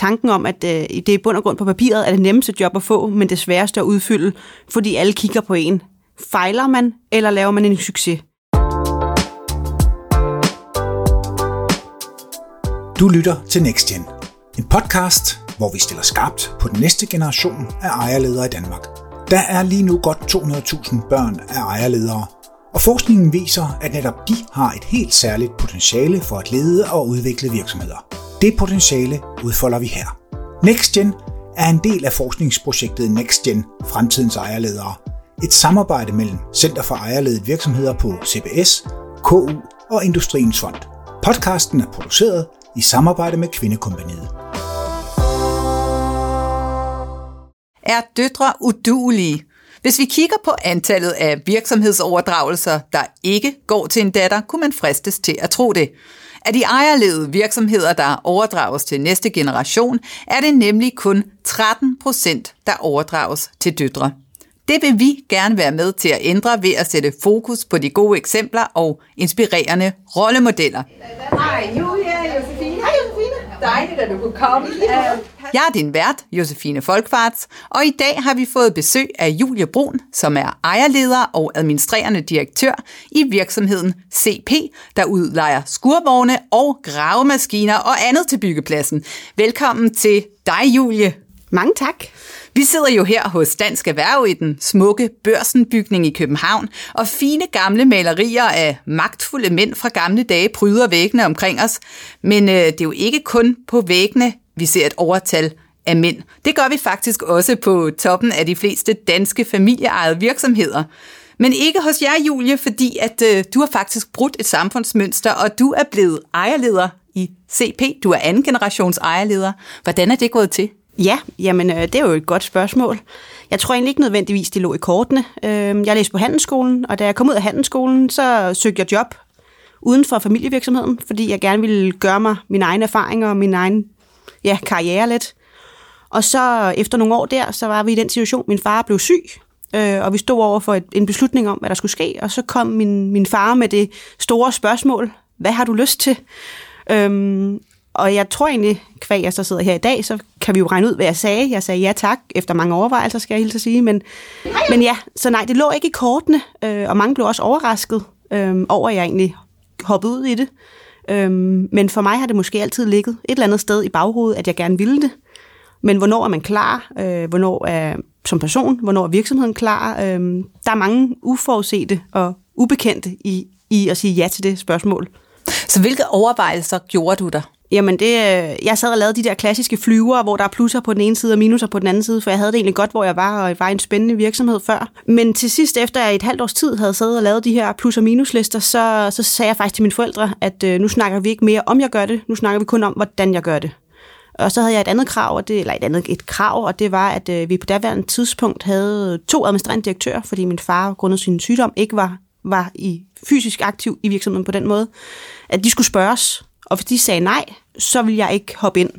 tanken om, at øh, det er i bund og grund på papiret er det nemmeste job at få, men det sværeste at udfylde, fordi alle kigger på en. Fejler man, eller laver man en succes? Du lytter til NextGen, en podcast, hvor vi stiller skarpt på den næste generation af ejerledere i Danmark. Der er lige nu godt 200.000 børn af ejerledere, og forskningen viser, at netop de har et helt særligt potentiale for at lede og udvikle virksomheder. Det potentiale udfolder vi her. NextGen er en del af forskningsprojektet NextGen Fremtidens Ejerledere. Et samarbejde mellem Center for Ejerledet Virksomheder på CBS, KU og Industriens Fond. Podcasten er produceret i samarbejde med Kvindekompaniet. Er døtre udulige? Hvis vi kigger på antallet af virksomhedsoverdragelser, der ikke går til en datter, kunne man fristes til at tro det. Af de ejerledede virksomheder, der overdrages til næste generation, er det nemlig kun 13 procent, der overdrages til døtre. Det vil vi gerne være med til at ændre ved at sætte fokus på de gode eksempler og inspirerende rollemodeller. Hej Julia, Josefine. Dejligt, at du kunne komme. Jeg er din vært, Josefine Folkvarts, og i dag har vi fået besøg af Julie Brun, som er ejerleder og administrerende direktør i virksomheden CP, der udlejer skurvogne og gravemaskiner og andet til byggepladsen. Velkommen til dig, Julie. Mange tak. Vi sidder jo her hos Dansk Erhverv i den smukke børsenbygning i København, og fine gamle malerier af magtfulde mænd fra gamle dage pryder væggene omkring os. Men øh, det er jo ikke kun på væggene, vi ser et overtal af mænd. Det gør vi faktisk også på toppen af de fleste danske familieejede virksomheder. Men ikke hos jer, Julie, fordi at øh, du har faktisk brudt et samfundsmønster, og du er blevet ejerleder i CP. Du er anden generations ejerleder. Hvordan er det gået til? Ja, jamen øh, det er jo et godt spørgsmål. Jeg tror egentlig ikke nødvendigvis, det lå i kortene. Øh, jeg læste på handelsskolen, og da jeg kom ud af handelsskolen, så søgte jeg job uden for familievirksomheden, fordi jeg gerne ville gøre mig mine egne erfaringer og min egen ja, karriere lidt. Og så efter nogle år der, så var vi i den situation, min far blev syg, øh, og vi stod over for et, en beslutning om, hvad der skulle ske, og så kom min, min far med det store spørgsmål, hvad har du lyst til? Øhm, og jeg tror egentlig, kvæg jeg så sidder her i dag, så kan vi jo regne ud, hvad jeg sagde. Jeg sagde ja tak, efter mange overvejelser, skal jeg hilse at sige. Men, men ja, så nej, det lå ikke i kortene, øh, og mange blev også overrasket øh, over, at jeg egentlig hoppede ud i det. Øh, men for mig har det måske altid ligget et eller andet sted i baghovedet, at jeg gerne ville det. Men hvornår er man klar? Øh, hvornår er som person? Hvornår er virksomheden klar? Øh, der er mange uforudsete og ubekendte i, i at sige ja til det spørgsmål. Så hvilke overvejelser gjorde du der? Jamen, det, øh, jeg sad og lavede de der klassiske flyver, hvor der er plusser på den ene side og minuser på den anden side, for jeg havde det egentlig godt, hvor jeg var, og jeg var en spændende virksomhed før. Men til sidst, efter jeg et halvt års tid havde siddet og lavet de her plus- og minuslister, så, så sagde jeg faktisk til mine forældre, at øh, nu snakker vi ikke mere om, jeg gør det, nu snakker vi kun om, hvordan jeg gør det. Og så havde jeg et andet krav, og det, eller et andet et krav, og det var, at øh, vi på daværende tidspunkt havde to administrerende direktører, fordi min far, grundet sin sygdom, ikke var, var i fysisk aktiv i virksomheden på den måde, at de skulle spørges. Og hvis de sagde nej, så vil jeg ikke hoppe ind,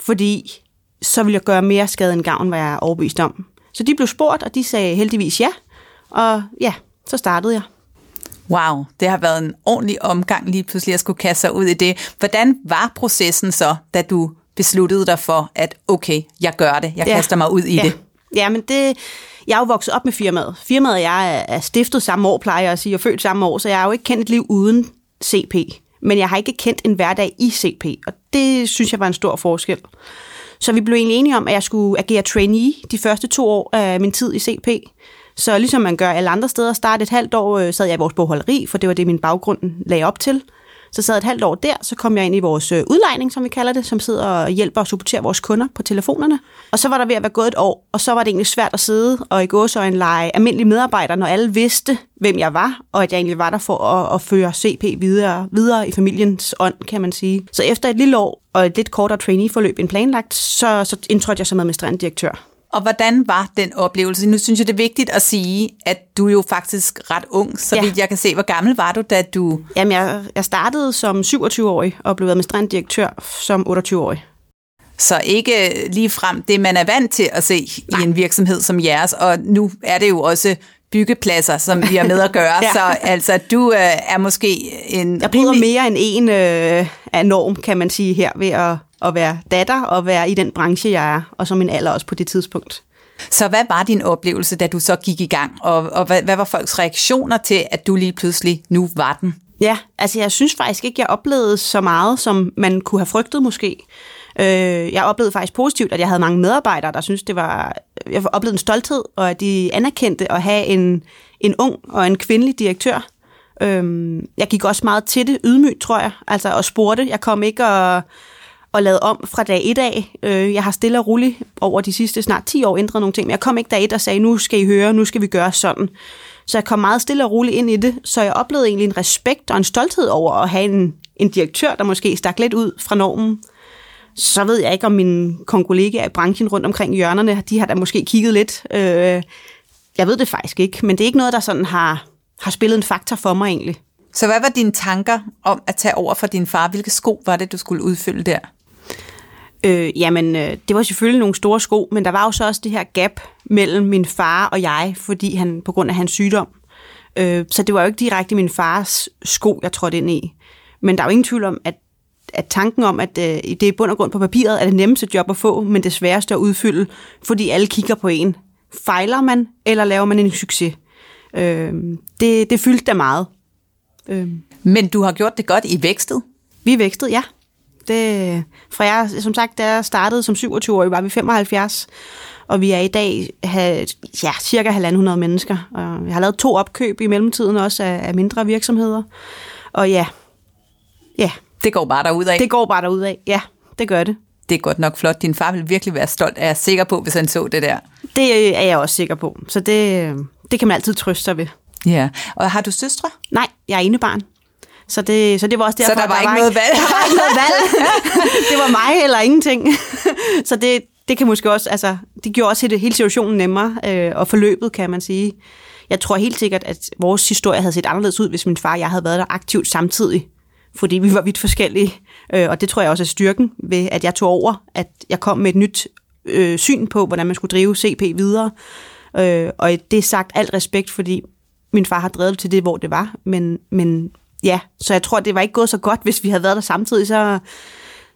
fordi så vil jeg gøre mere skade end gavn, hvad jeg er overbevist om. Så de blev spurgt, og de sagde heldigvis ja, og ja, så startede jeg. Wow, det har været en ordentlig omgang lige pludselig at skulle kaste sig ud i det. Hvordan var processen så, da du besluttede dig for, at okay, jeg gør det, jeg ja. kaster mig ud i ja. det? Ja, men det, jeg er jo vokset op med firmaet. Firmaet og jeg er stiftet samme år, plejer jeg at sige, og født samme år, så jeg har jo ikke kendt et liv uden CP men jeg har ikke kendt en hverdag i CP, og det synes jeg var en stor forskel. Så vi blev egentlig enige om, at jeg skulle agere trainee de første to år af min tid i CP. Så ligesom man gør alle andre steder, starte et halvt år øh, sad jeg i vores bogholderi, for det var det, min baggrund lagde op til. Så sad et halvt år der, så kom jeg ind i vores øh, udlejning, som vi kalder det, som sidder og hjælper og supporterer vores kunder på telefonerne. Og så var der ved at være gået et år, og så var det egentlig svært at sidde og i gåsøjne lege almindelige medarbejdere, når alle vidste, hvem jeg var, og at jeg egentlig var der for at, at føre CP videre, videre i familiens ånd, kan man sige. Så efter et lille år og et lidt kortere trainee-forløb end planlagt, så, så indtrådte jeg som administrerende direktør. Og hvordan var den oplevelse? Nu synes jeg, det er vigtigt at sige, at du er jo faktisk ret ung, så ja. vidt jeg kan se. Hvor gammel var du, da du... Jamen, jeg, jeg startede som 27-årig og blev administrerende direktør som 28-årig. Så ikke lige frem det, man er vant til at se Nej. i en virksomhed som jeres, og nu er det jo også byggepladser, som vi har med at gøre. ja. Så altså, du øh, er måske en... Jeg bryder rimelig... mere end en øh, af norm, kan man sige her, ved at at være datter og være i den branche, jeg er, og som min alder også på det tidspunkt. Så hvad var din oplevelse, da du så gik i gang, og, og hvad, hvad var folks reaktioner til, at du lige pludselig nu var den? Ja, altså jeg synes faktisk ikke, jeg oplevede så meget, som man kunne have frygtet måske. Øh, jeg oplevede faktisk positivt, at jeg havde mange medarbejdere, der synes det var... Jeg oplevede en stolthed, og at de anerkendte at have en, en ung og en kvindelig direktør. Øh, jeg gik også meget til det, ydmygt, tror jeg, altså og spurgte. Jeg kom ikke og, og lavet om fra dag et af. Øh, jeg har stille og roligt over de sidste snart 10 år ændret nogle ting, men jeg kom ikke dag et og sagde, nu skal I høre, nu skal vi gøre sådan. Så jeg kom meget stille og roligt ind i det, så jeg oplevede egentlig en respekt og en stolthed over at have en, en direktør, der måske stak lidt ud fra normen. Så ved jeg ikke, om mine kollegaer i branchen rundt omkring hjørnerne, de har da måske kigget lidt. Øh, jeg ved det faktisk ikke, men det er ikke noget, der sådan har, har spillet en faktor for mig egentlig. Så hvad var dine tanker om at tage over for din far? Hvilke sko var det, du skulle udfylde der? Øh, jamen, øh, det var selvfølgelig nogle store sko, men der var jo så også det her gap mellem min far og jeg, fordi han på grund af hans sygdom. Øh, så det var jo ikke direkte min fars sko, jeg trådte ind i. Men der er jo ingen tvivl om, at, at tanken om, at øh, det er bund og grund på papiret, er det nemmeste job at få, men det sværeste at udfylde, fordi alle kigger på en. Fejler man, eller laver man en succes? Øh, det, det fyldte da meget. Øh. Men du har gjort det godt i vækstet? Vi vækstede, ja. Det, fra jeg, som sagt, da jeg startede som 27-årig, var vi 75, og vi er i dag ja, cirka 1.500 mennesker. Og jeg har lavet to opkøb i mellemtiden også af, af mindre virksomheder. Og ja, ja. Det går bare derud af. Det går bare derud af, ja, det gør det. Det er godt nok flot. Din far vil virkelig være stolt, er jeg sikker på, hvis han så det der. Det er jeg også sikker på. Så det, det kan man altid trøste sig ved. Ja, og har du søstre? Nej, jeg er enebarn. Så det, så det var også derfor, Så der var, der ikke var noget valg? Der var ikke noget valg. det var mig eller ingenting. så det, det kan måske også, altså, det gjorde også hele situationen nemmere, øh, og forløbet, kan man sige. Jeg tror helt sikkert, at vores historie havde set anderledes ud, hvis min far og jeg havde været der aktivt samtidig. Fordi vi var vidt forskellige. Øh, og det tror jeg også er styrken ved, at jeg tog over, at jeg kom med et nyt øh, syn på, hvordan man skulle drive CP videre. Øh, og det er sagt alt respekt, fordi min far har drevet til det, hvor det var. Men, men ja, så jeg tror, det var ikke gået så godt, hvis vi havde været der samtidig, så,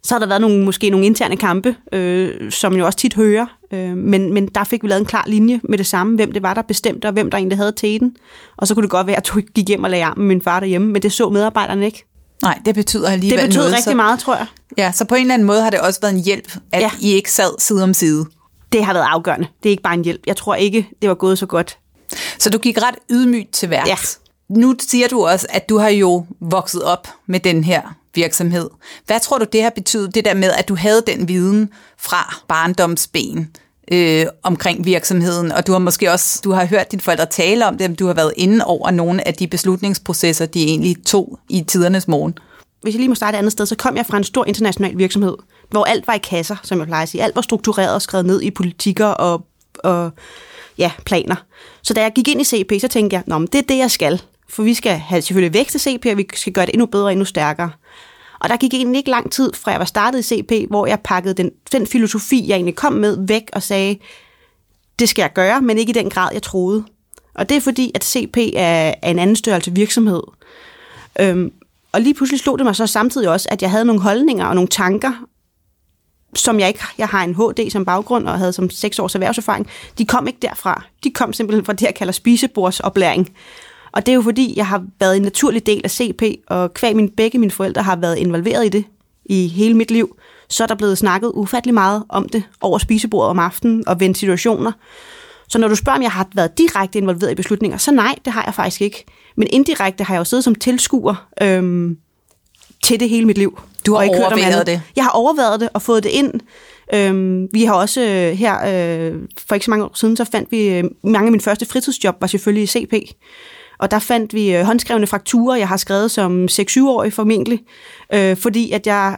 så har der været nogle, måske nogle interne kampe, øh, som jo også tit hører. Øh, men, men der fik vi lavet en klar linje med det samme, hvem det var, der bestemte, og hvem der egentlig havde teten. Og så kunne det godt være, at jeg gik hjem og lagde arm med min far derhjemme, men det så medarbejderne ikke. Nej, det betyder alligevel Det betyder noget, rigtig så, meget, tror jeg. Ja, så på en eller anden måde har det også været en hjælp, at ja. I ikke sad side om side. Det har været afgørende. Det er ikke bare en hjælp. Jeg tror ikke, det var gået så godt. Så du gik ret ydmygt til værks. Ja nu siger du også, at du har jo vokset op med den her virksomhed. Hvad tror du, det har betydet, det der med, at du havde den viden fra barndomsben øh, omkring virksomheden, og du har måske også du har hørt dine forældre tale om det, du har været inde over nogle af de beslutningsprocesser, de egentlig tog i tidernes morgen? Hvis jeg lige må starte et andet sted, så kom jeg fra en stor international virksomhed, hvor alt var i kasser, som jeg plejer at sige. Alt var struktureret og skrevet ned i politikker og, og ja, planer. Så da jeg gik ind i CP, så tænkte jeg, Nå, det er det, jeg skal. For vi skal have selvfølgelig vækst i CP, og vi skal gøre det endnu bedre og endnu stærkere. Og der gik egentlig ikke lang tid, fra jeg var startet i CP, hvor jeg pakkede den, den filosofi, jeg egentlig kom med, væk og sagde, det skal jeg gøre, men ikke i den grad, jeg troede. Og det er fordi, at CP er, er en anden størrelse virksomhed. Øhm, og lige pludselig slog det mig så samtidig også, at jeg havde nogle holdninger og nogle tanker, som jeg ikke, jeg har en HD som baggrund og havde som seks års erhvervserfaring, de kom ikke derfra. De kom simpelthen fra det, jeg kalder spisebordsoplæring. Og det er jo fordi, jeg har været en naturlig del af CP, og kvæg min, begge mine forældre har været involveret i det i hele mit liv, så er der blevet snakket ufattelig meget om det over spisebordet om aftenen og vendt situationer. Så når du spørger, om jeg har været direkte involveret i beslutninger, så nej, det har jeg faktisk ikke. Men indirekte har jeg jo siddet som tilskuer øhm, til det hele mit liv. Du har overvejet det? Jeg har overvejet det og fået det ind. Øhm, vi har også øh, her, øh, for ikke så mange år siden, så fandt vi, øh, mange af mine første fritidsjob var selvfølgelig i CP. Og der fandt vi øh, håndskrevne fakturer, jeg har skrevet som 6-7-årig formentlig, øh, fordi at jeg,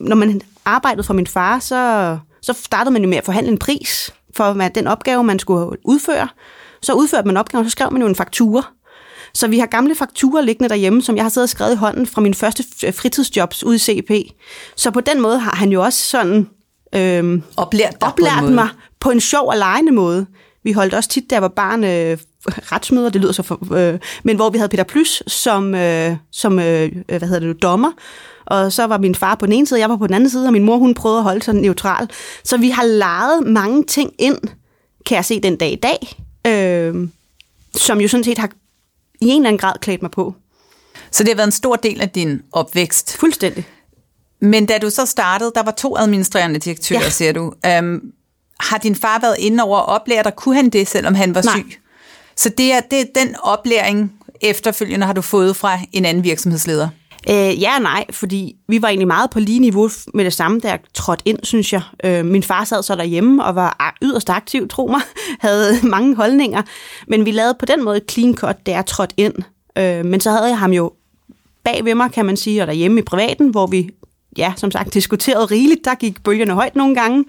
når man arbejdede for min far, så, så startede man jo med at forhandle en pris for hvad, den opgave, man skulle udføre. Så udførte man opgaven, så skrev man jo en faktura. Så vi har gamle fakturer liggende derhjemme, som jeg har siddet og skrevet i hånden fra mine første fritidsjobs ude i CP. Så på den måde har han jo også sådan øhm, oplært, oplært på mig på en sjov og lejende måde. Vi holdt også tit, da jeg var barn, øh, retsmøder, det lyder så for, øh, men hvor vi havde Peter Plys som, øh, som øh, hvad hedder det, dommer, Og så var min far på den ene side, jeg var på den anden side, og min mor hun prøvede at holde sig neutral. Så vi har lejet mange ting ind, kan jeg se den dag i dag, øh, som jo sådan set har i en eller anden grad klædt mig på. Så det har været en stor del af din opvækst. Fuldstændig. Men da du så startede, der var to administrerende direktører, ja. siger du. Um, har din far været inde over at oplære dig? Kunne han det, selvom han var Nej. syg? Så det er, det er den oplæring, efterfølgende har du fået fra en anden virksomhedsleder? Øh, ja og nej, fordi vi var egentlig meget på lige niveau med det samme, da jeg trådte ind, synes jeg. Øh, min far sad så derhjemme og var yderst aktiv, tro mig, havde mange holdninger. Men vi lavede på den måde et clean cut, da jeg trådte ind. Øh, men så havde jeg ham jo bag ved mig, kan man sige, og derhjemme i privaten, hvor vi, ja, som sagt, diskuterede rigeligt. Der gik bølgerne højt nogle gange.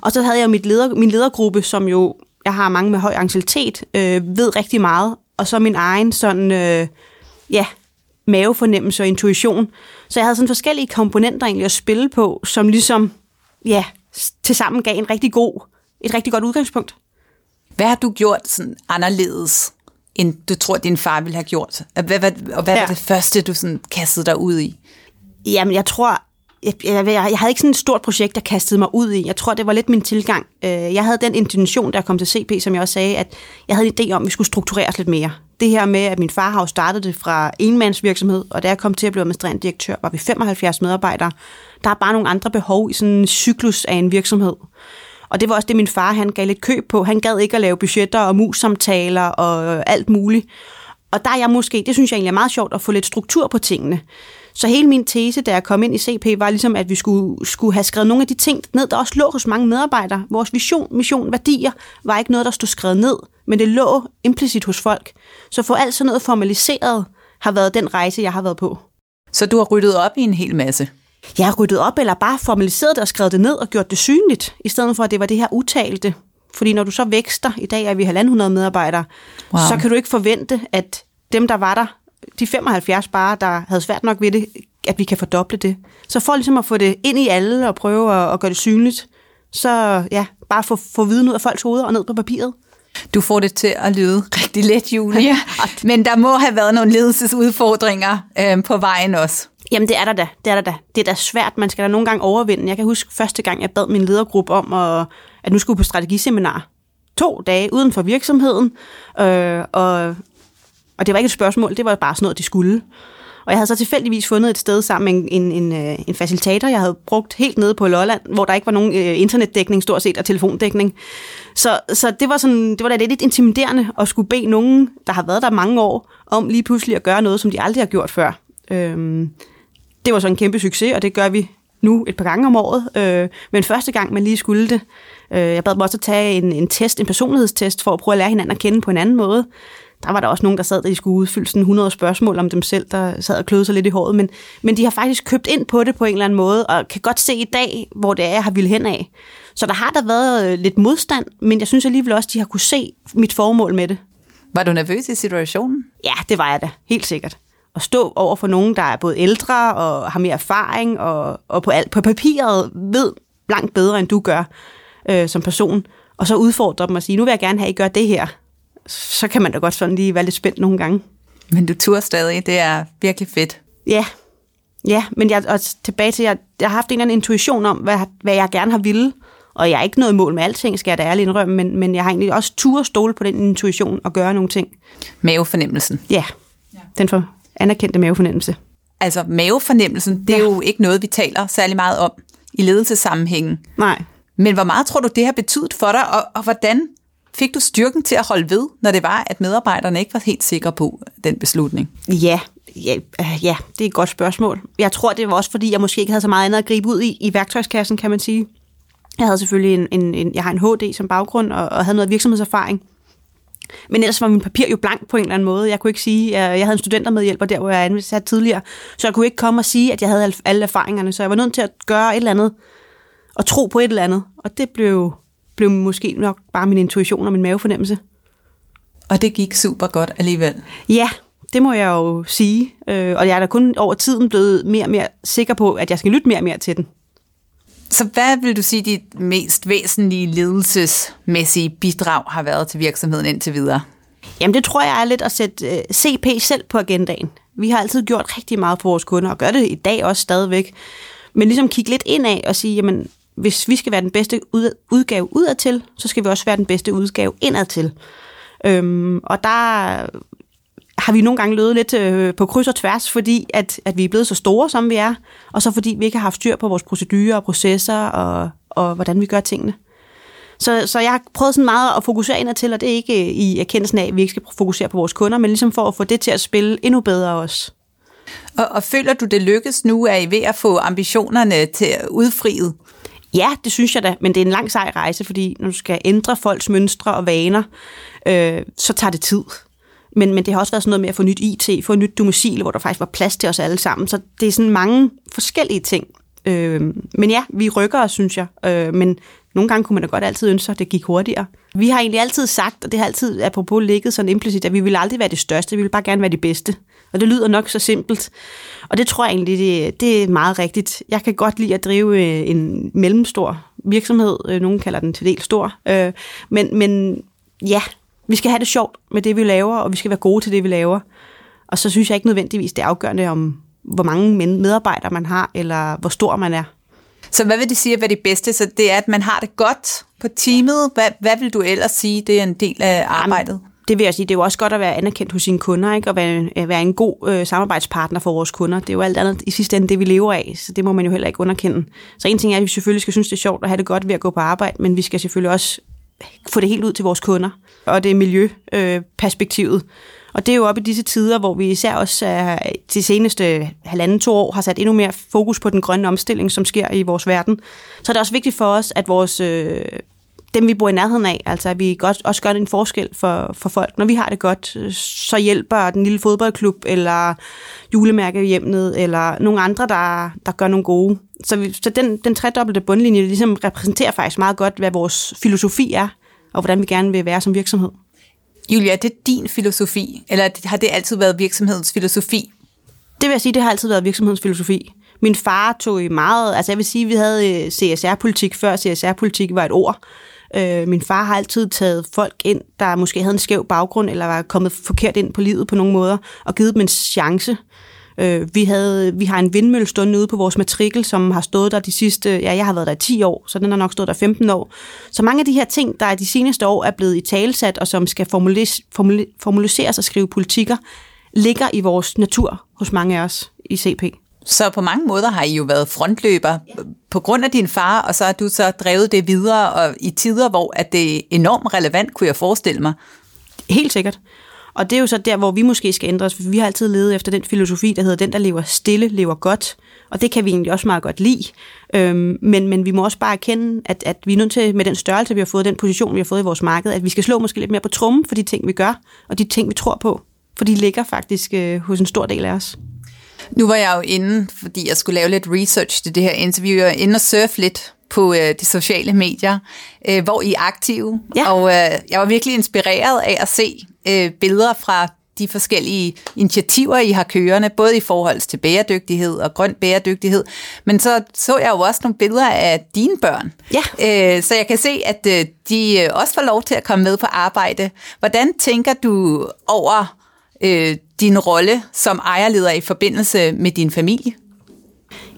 Og så havde jeg mit leder, min ledergruppe, som jo, jeg har mange med høj anciennitet, øh, ved rigtig meget. Og så min egen sådan, øh, ja, mavefornemmelse og intuition. Så jeg havde sådan forskellige komponenter egentlig at spille på, som ligesom, ja, tilsammen gav en rigtig god, et rigtig godt udgangspunkt. Hvad har du gjort sådan anderledes, end du tror, din far ville have gjort? Hvad, hvad, og hvad. Ja. var det første, du sådan kastede dig ud i? Jamen, jeg tror, jeg, jeg, jeg, jeg havde ikke sådan et stort projekt, der kastede mig ud i. Jeg tror, det var lidt min tilgang. Øh, jeg havde den intention, der kom til CP, som jeg også sagde, at jeg havde en idé om, at vi skulle struktureres lidt mere. Det her med, at min far har jo startet det fra enmandsvirksomhed, og da jeg kom til at blive administrerende direktør, var vi 75 medarbejdere. Der er bare nogle andre behov i sådan en cyklus af en virksomhed. Og det var også det, min far han gav lidt køb på. Han gad ikke at lave budgetter og mus-samtaler og alt muligt. Og der er jeg måske, det synes jeg egentlig er meget sjovt at få lidt struktur på tingene. Så hele min tese, da jeg kom ind i CP, var ligesom, at vi skulle, skulle have skrevet nogle af de ting ned, der også lå hos mange medarbejdere. Vores vision, mission, værdier var ikke noget, der stod skrevet ned, men det lå implicit hos folk. Så få alt sådan noget formaliseret har været den rejse, jeg har været på. Så du har ryddet op i en hel masse. Jeg har ryddet op, eller bare formaliseret det og skrevet det ned og gjort det synligt, i stedet for, at det var det her utalte. Fordi når du så vækster, i dag er vi 1.500 medarbejdere, Wow. så kan du ikke forvente, at dem, der var der, de 75 bare, der havde svært nok ved det, at vi kan fordoble det. Så for ligesom at få det ind i alle og prøve at, at gøre det synligt, så ja, bare få, få viden ud af folks hoveder og ned på papiret. Du får det til at lyde rigtig let, Julia. Men der må have været nogle ledelsesudfordringer øh, på vejen også. Jamen, det er der da. Det er der da. Det er da svært. Man skal da nogle gange overvinde. Jeg kan huske første gang, jeg bad min ledergruppe om, at, at nu skulle på strategiseminar. To dage uden for virksomheden. Øh, og, og det var ikke et spørgsmål, det var bare sådan noget, de skulle. Og jeg havde så tilfældigvis fundet et sted sammen med en, en, en, øh, en facilitator, jeg havde brugt helt nede på Lolland, hvor der ikke var nogen øh, internetdækning stort set og telefondækning. Så, så det var sådan, det var da lidt intimiderende at skulle bede nogen, der har været der mange år, om lige pludselig at gøre noget, som de aldrig har gjort før. Øhm, det var så en kæmpe succes, og det gør vi nu et par gange om året. Øh, men første gang, man lige skulle det, øh, jeg bad dem også at tage en, en test, en personlighedstest, for at prøve at lære hinanden at kende på en anden måde. Der var der også nogen, der sad, der de skulle udfylde sådan 100 spørgsmål om dem selv, der sad og kløede sig lidt i håret. Men, men de har faktisk købt ind på det på en eller anden måde, og kan godt se i dag, hvor det er, jeg har ville hen af. Så der har der været øh, lidt modstand, men jeg synes alligevel også, de har kunne se mit formål med det. Var du nervøs i situationen? Ja, det var jeg da, helt sikkert. At stå over for nogen, der er både ældre og har mere erfaring, og, og på, alt, på papiret ved langt bedre, end du gør øh, som person, og så udfordre dem og sige, nu vil jeg gerne have, at I gør det her. Så kan man da godt sådan lige være lidt spændt nogle gange. Men du turde stadig. Det er virkelig fedt. Ja, ja men jeg, og tilbage til, jeg, jeg har haft en eller anden intuition om, hvad, hvad jeg gerne har ville, og jeg er ikke noget i mål med alting, skal jeg da ærligt indrømme, men, men jeg har egentlig også tur stole på den intuition og gøre nogle ting. Mavefornemmelsen. Ja, den for anerkendte mavefornemmelse. Altså mavefornemmelsen, det er Ja. jo ikke noget, vi taler særlig meget om i ledelsessammenhængen. Nej, Men hvor meget tror du, det har betydet for dig, og, og hvordan fik du styrken til at holde ved, når det var, at medarbejderne ikke var helt sikre på den beslutning? Ja, ja, øh, ja, det er et godt spørgsmål. Jeg tror, det var også, fordi jeg måske ikke havde så meget andet at gribe ud i, i værktøjskassen, kan man sige. Jeg havde selvfølgelig en, en, en jeg har en HD som baggrund, og, og havde noget virksomhedserfaring. Men ellers var min papir jo blank på en eller anden måde. Jeg kunne ikke sige, jeg, jeg havde en studentermedhjælper der, hvor jeg er ansat tidligere, så jeg kunne ikke komme og sige, at jeg havde alle erfaringerne, så jeg var nødt til at gøre et eller andet, og tro på et eller andet. Og det blev, blev måske nok bare min intuition og min mavefornemmelse. Og det gik super godt alligevel. Ja, det må jeg jo sige. Øh, og jeg er da kun over tiden blevet mere og mere sikker på, at jeg skal lytte mere og mere til den. Så hvad vil du sige, dit mest væsentlige ledelsesmæssige bidrag har været til virksomheden indtil videre? Jamen det tror jeg er lidt at sætte øh, CP selv på agendaen. Vi har altid gjort rigtig meget for vores kunder, og gør det i dag også stadigvæk. Men ligesom kigge lidt ind af og sige, jamen, hvis vi skal være den bedste udgave udadtil, så skal vi også være den bedste udgave indadtil. Øhm, og der har vi nogle gange løbet lidt øh, på kryds og tværs, fordi at, at vi er blevet så store, som vi er, og så fordi vi ikke har haft styr på vores procedurer og processer, og, og hvordan vi gør tingene. Så, så jeg har prøvet sådan meget at fokusere ind til, og det er ikke øh, i erkendelsen af, at vi ikke skal fokusere på vores kunder, men ligesom for at få det til at spille endnu bedre også. Og, og føler du, det lykkes nu? Er I ved at få ambitionerne til udfriet? Ja, det synes jeg da, men det er en lang sej rejse, fordi når du skal ændre folks mønstre og vaner, øh, så tager det tid. Men, men det har også været sådan noget med at få nyt IT, få et nyt domicil, hvor der faktisk var plads til os alle sammen. Så det er sådan mange forskellige ting. Øh, men ja, vi rykker os, synes jeg. Øh, men nogle gange kunne man da godt altid ønske at det gik hurtigere. Vi har egentlig altid sagt, og det har altid apropos ligget sådan implicit, at vi vil aldrig være det største, vi vil bare gerne være det bedste. Og det lyder nok så simpelt. Og det tror jeg egentlig, det, det er meget rigtigt. Jeg kan godt lide at drive øh, en mellemstor virksomhed. Øh, nogen kalder den til del stor. Øh, men, men ja, vi skal have det sjovt med det, vi laver, og vi skal være gode til det, vi laver. Og så synes jeg ikke nødvendigvis, det er afgørende om, hvor mange medarbejdere man har, eller hvor stor man er. Så hvad vil det sige at være det bedste? Så det er, at man har det godt på teamet. Hvad, hvad vil du ellers sige, det er en del af arbejdet? Jamen, det vil jeg sige, det er jo også godt at være anerkendt hos sine kunder, ikke? og være, at være en god øh, samarbejdspartner for vores kunder. Det er jo alt andet i sidste ende det, vi lever af, så det må man jo heller ikke underkende. Så en ting er, at vi selvfølgelig skal synes, det er sjovt at have det godt ved at gå på arbejde, men vi skal selvfølgelig også få det helt ud til vores kunder. Og det er miljøperspektivet. Og det er jo op i disse tider, hvor vi især også de seneste halvanden to år har sat endnu mere fokus på den grønne omstilling, som sker i vores verden. Så er det også vigtigt for os, at vores øh, dem, vi bor i nærheden af, altså at vi godt, også gør en forskel for, for folk. Når vi har det godt, så hjælper den lille fodboldklub, eller julemærkehjemmet, eller nogle andre, der, der gør nogle gode. Så, vi, så den, den tredobbelte bundlinje ligesom repræsenterer faktisk meget godt, hvad vores filosofi er, og hvordan vi gerne vil være som virksomhed. Julia, er det din filosofi, eller har det altid været virksomhedens filosofi? Det vil jeg sige, det har altid været virksomhedens filosofi. Min far tog i meget, altså jeg vil sige, vi havde øh, CSR-politik før CSR-politik var et ord. Øh, min far har altid taget folk ind, der måske havde en skæv baggrund, eller var kommet forkert ind på livet på nogle måder, og givet dem en chance. Øh, vi, havde, vi har en vindmølle stående ude på vores matrikel, som har stået der de sidste, ja, jeg har været der i 10 år, så den har nok stået der 15 år. Så mange af de her ting, der de seneste år er blevet i talsat, og som skal formulis, formuliseres og skrive politikker, ligger i vores natur hos mange af os i CP. Så på mange måder har I jo været frontløber ja. på grund af din far, og så har du så drevet det videre, og i tider, hvor at det er enormt relevant, kunne jeg forestille mig. Helt sikkert. Og det er jo så der, hvor vi måske skal ændre os, for vi har altid levet efter den filosofi, der hedder, den, der lever stille, lever godt. Og det kan vi egentlig også meget godt lide. Øhm, men, men vi må også bare erkende, at, at vi er nødt til, med den størrelse, vi har fået, den position, vi har fået i vores marked, at vi skal slå måske lidt mere på trummen for de ting, vi gør, og de ting, vi tror på. For de ligger faktisk øh, hos en stor del af os. Nu var jeg jo inde, fordi jeg skulle lave lidt research til det her interview, jeg inde og surfe lidt på øh, de sociale medier, øh, hvor I er aktive. Ja. Og øh, jeg var virkelig inspireret af at se øh, billeder fra de forskellige initiativer, I har kørende, både i forhold til bæredygtighed og grøn bæredygtighed. Men så så jeg jo også nogle billeder af dine børn. Ja. Øh, så jeg kan se, at øh, de øh, også får lov til at komme med på arbejde. Hvordan tænker du over øh, din rolle som ejerleder i forbindelse med din familie?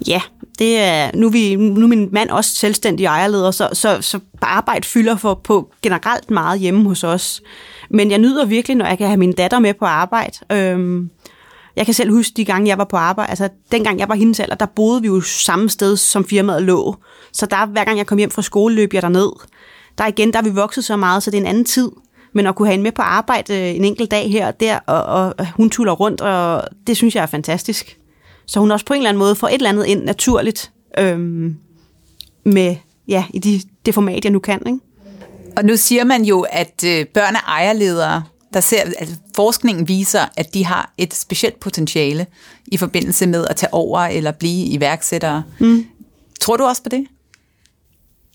Ja, det er, nu, er vi, nu er min mand også selvstændig ejerleder, så, så, så arbejde fylder for, på generelt meget hjemme hos os. Men jeg nyder virkelig, når jeg kan have min datter med på arbejde. Øhm, jeg kan selv huske de gange, jeg var på arbejde. Altså, dengang jeg var hendes alder, der boede vi jo samme sted, som firmaet lå. Så der, hver gang jeg kom hjem fra skole, løb jeg derned. Der igen, der er vi vokset så meget, så det er en anden tid. Men at kunne have hende med på arbejde øh, en enkelt dag her og der, og, og hun tuller rundt, og det synes jeg er fantastisk. Så hun også på en eller anden måde får et eller andet ind naturligt øhm, med, ja, i de, det format, jeg nu kan. Ikke? Og nu siger man jo, at øh, børn er ejerledere. Der ser, altså, forskningen viser, at de har et specielt potentiale i forbindelse med at tage over eller blive iværksættere. Mm. Tror du også på det?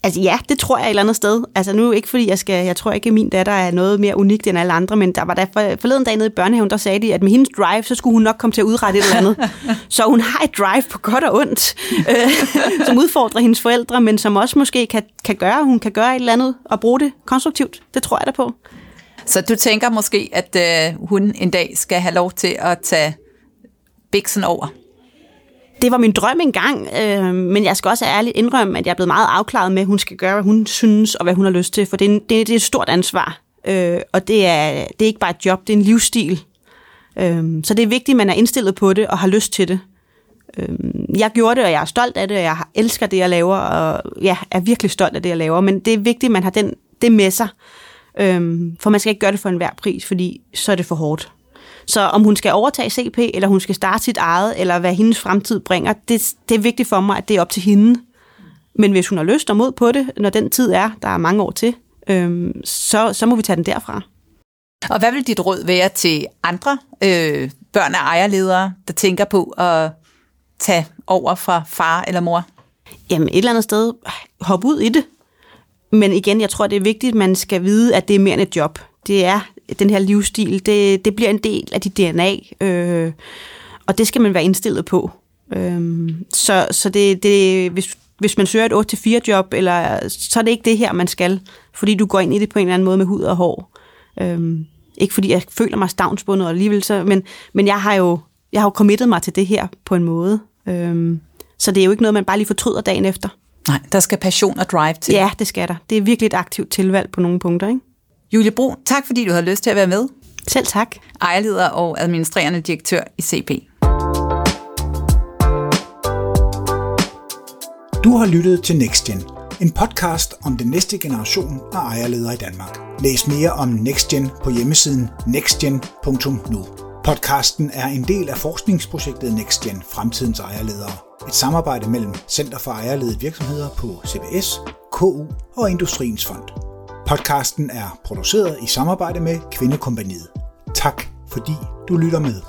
Altså ja, det tror jeg et eller andet sted. Altså nu ikke fordi jeg skal, jeg tror ikke, at min datter er noget mere unikt end alle andre, men der var der for, forleden dag nede i børnehaven, der sagde de, at med hendes drive, så skulle hun nok komme til at udrette et eller andet. så hun har et drive på godt og ondt, øh, som udfordrer hendes forældre, men som også måske kan, kan gøre, hun kan gøre et eller andet og bruge det konstruktivt. Det tror jeg da på. Så du tænker måske, at øh, hun en dag skal have lov til at tage biksen over? Det var min drøm engang, øh, men jeg skal også ærligt indrømme, at jeg er blevet meget afklaret med, at hun skal gøre, hvad hun synes og hvad hun har lyst til, for det er, det, det er et stort ansvar, øh, og det er, det er ikke bare et job, det er en livsstil. Øh, så det er vigtigt, at man er indstillet på det og har lyst til det. Øh, jeg gjorde det, og jeg er stolt af det, og jeg elsker det, jeg laver, og ja, er virkelig stolt af det, jeg laver, men det er vigtigt, at man har den, det med sig, øh, for man skal ikke gøre det for enhver pris, fordi så er det for hårdt. Så om hun skal overtage CP, eller hun skal starte sit eget, eller hvad hendes fremtid bringer, det, det er vigtigt for mig, at det er op til hende. Men hvis hun har lyst og mod på det, når den tid er, der er mange år til, øhm, så, så må vi tage den derfra. Og hvad vil dit råd være til andre øh, børn af ejerledere, der tænker på at tage over fra far eller mor? Jamen et eller andet sted, hop ud i det. Men igen, jeg tror, det er vigtigt, at man skal vide, at det er mere end et job. Det er den her livsstil, det, det bliver en del af dit DNA, øh, og det skal man være indstillet på. Øh, så så det, det, hvis, hvis man søger et 8-4 job, eller, så er det ikke det her, man skal, fordi du går ind i det på en eller anden måde med hud og hår. Øh, ikke fordi jeg føler mig stavnsbundet alligevel, så, men, men jeg har jo jeg har jo committet mig til det her på en måde. Øh, så det er jo ikke noget, man bare lige fortryder dagen efter. Nej, der skal passion og drive til. Ja, det skal der. Det er virkelig et aktivt tilvalg på nogle punkter, ikke? Julie Bro, tak fordi du har lyst til at være med. Selv tak. Ejerleder og administrerende direktør i CP. Du har lyttet til NextGen, en podcast om den næste generation af ejerledere i Danmark. Læs mere om NextGen på hjemmesiden nextgen.nu. Podcasten er en del af forskningsprojektet NextGen Fremtidens Ejerledere. Et samarbejde mellem Center for Ejerledede Virksomheder på CBS, KU og Industriens Fond. Podcasten er produceret i samarbejde med Kvindekompaniet. Tak fordi du lytter med.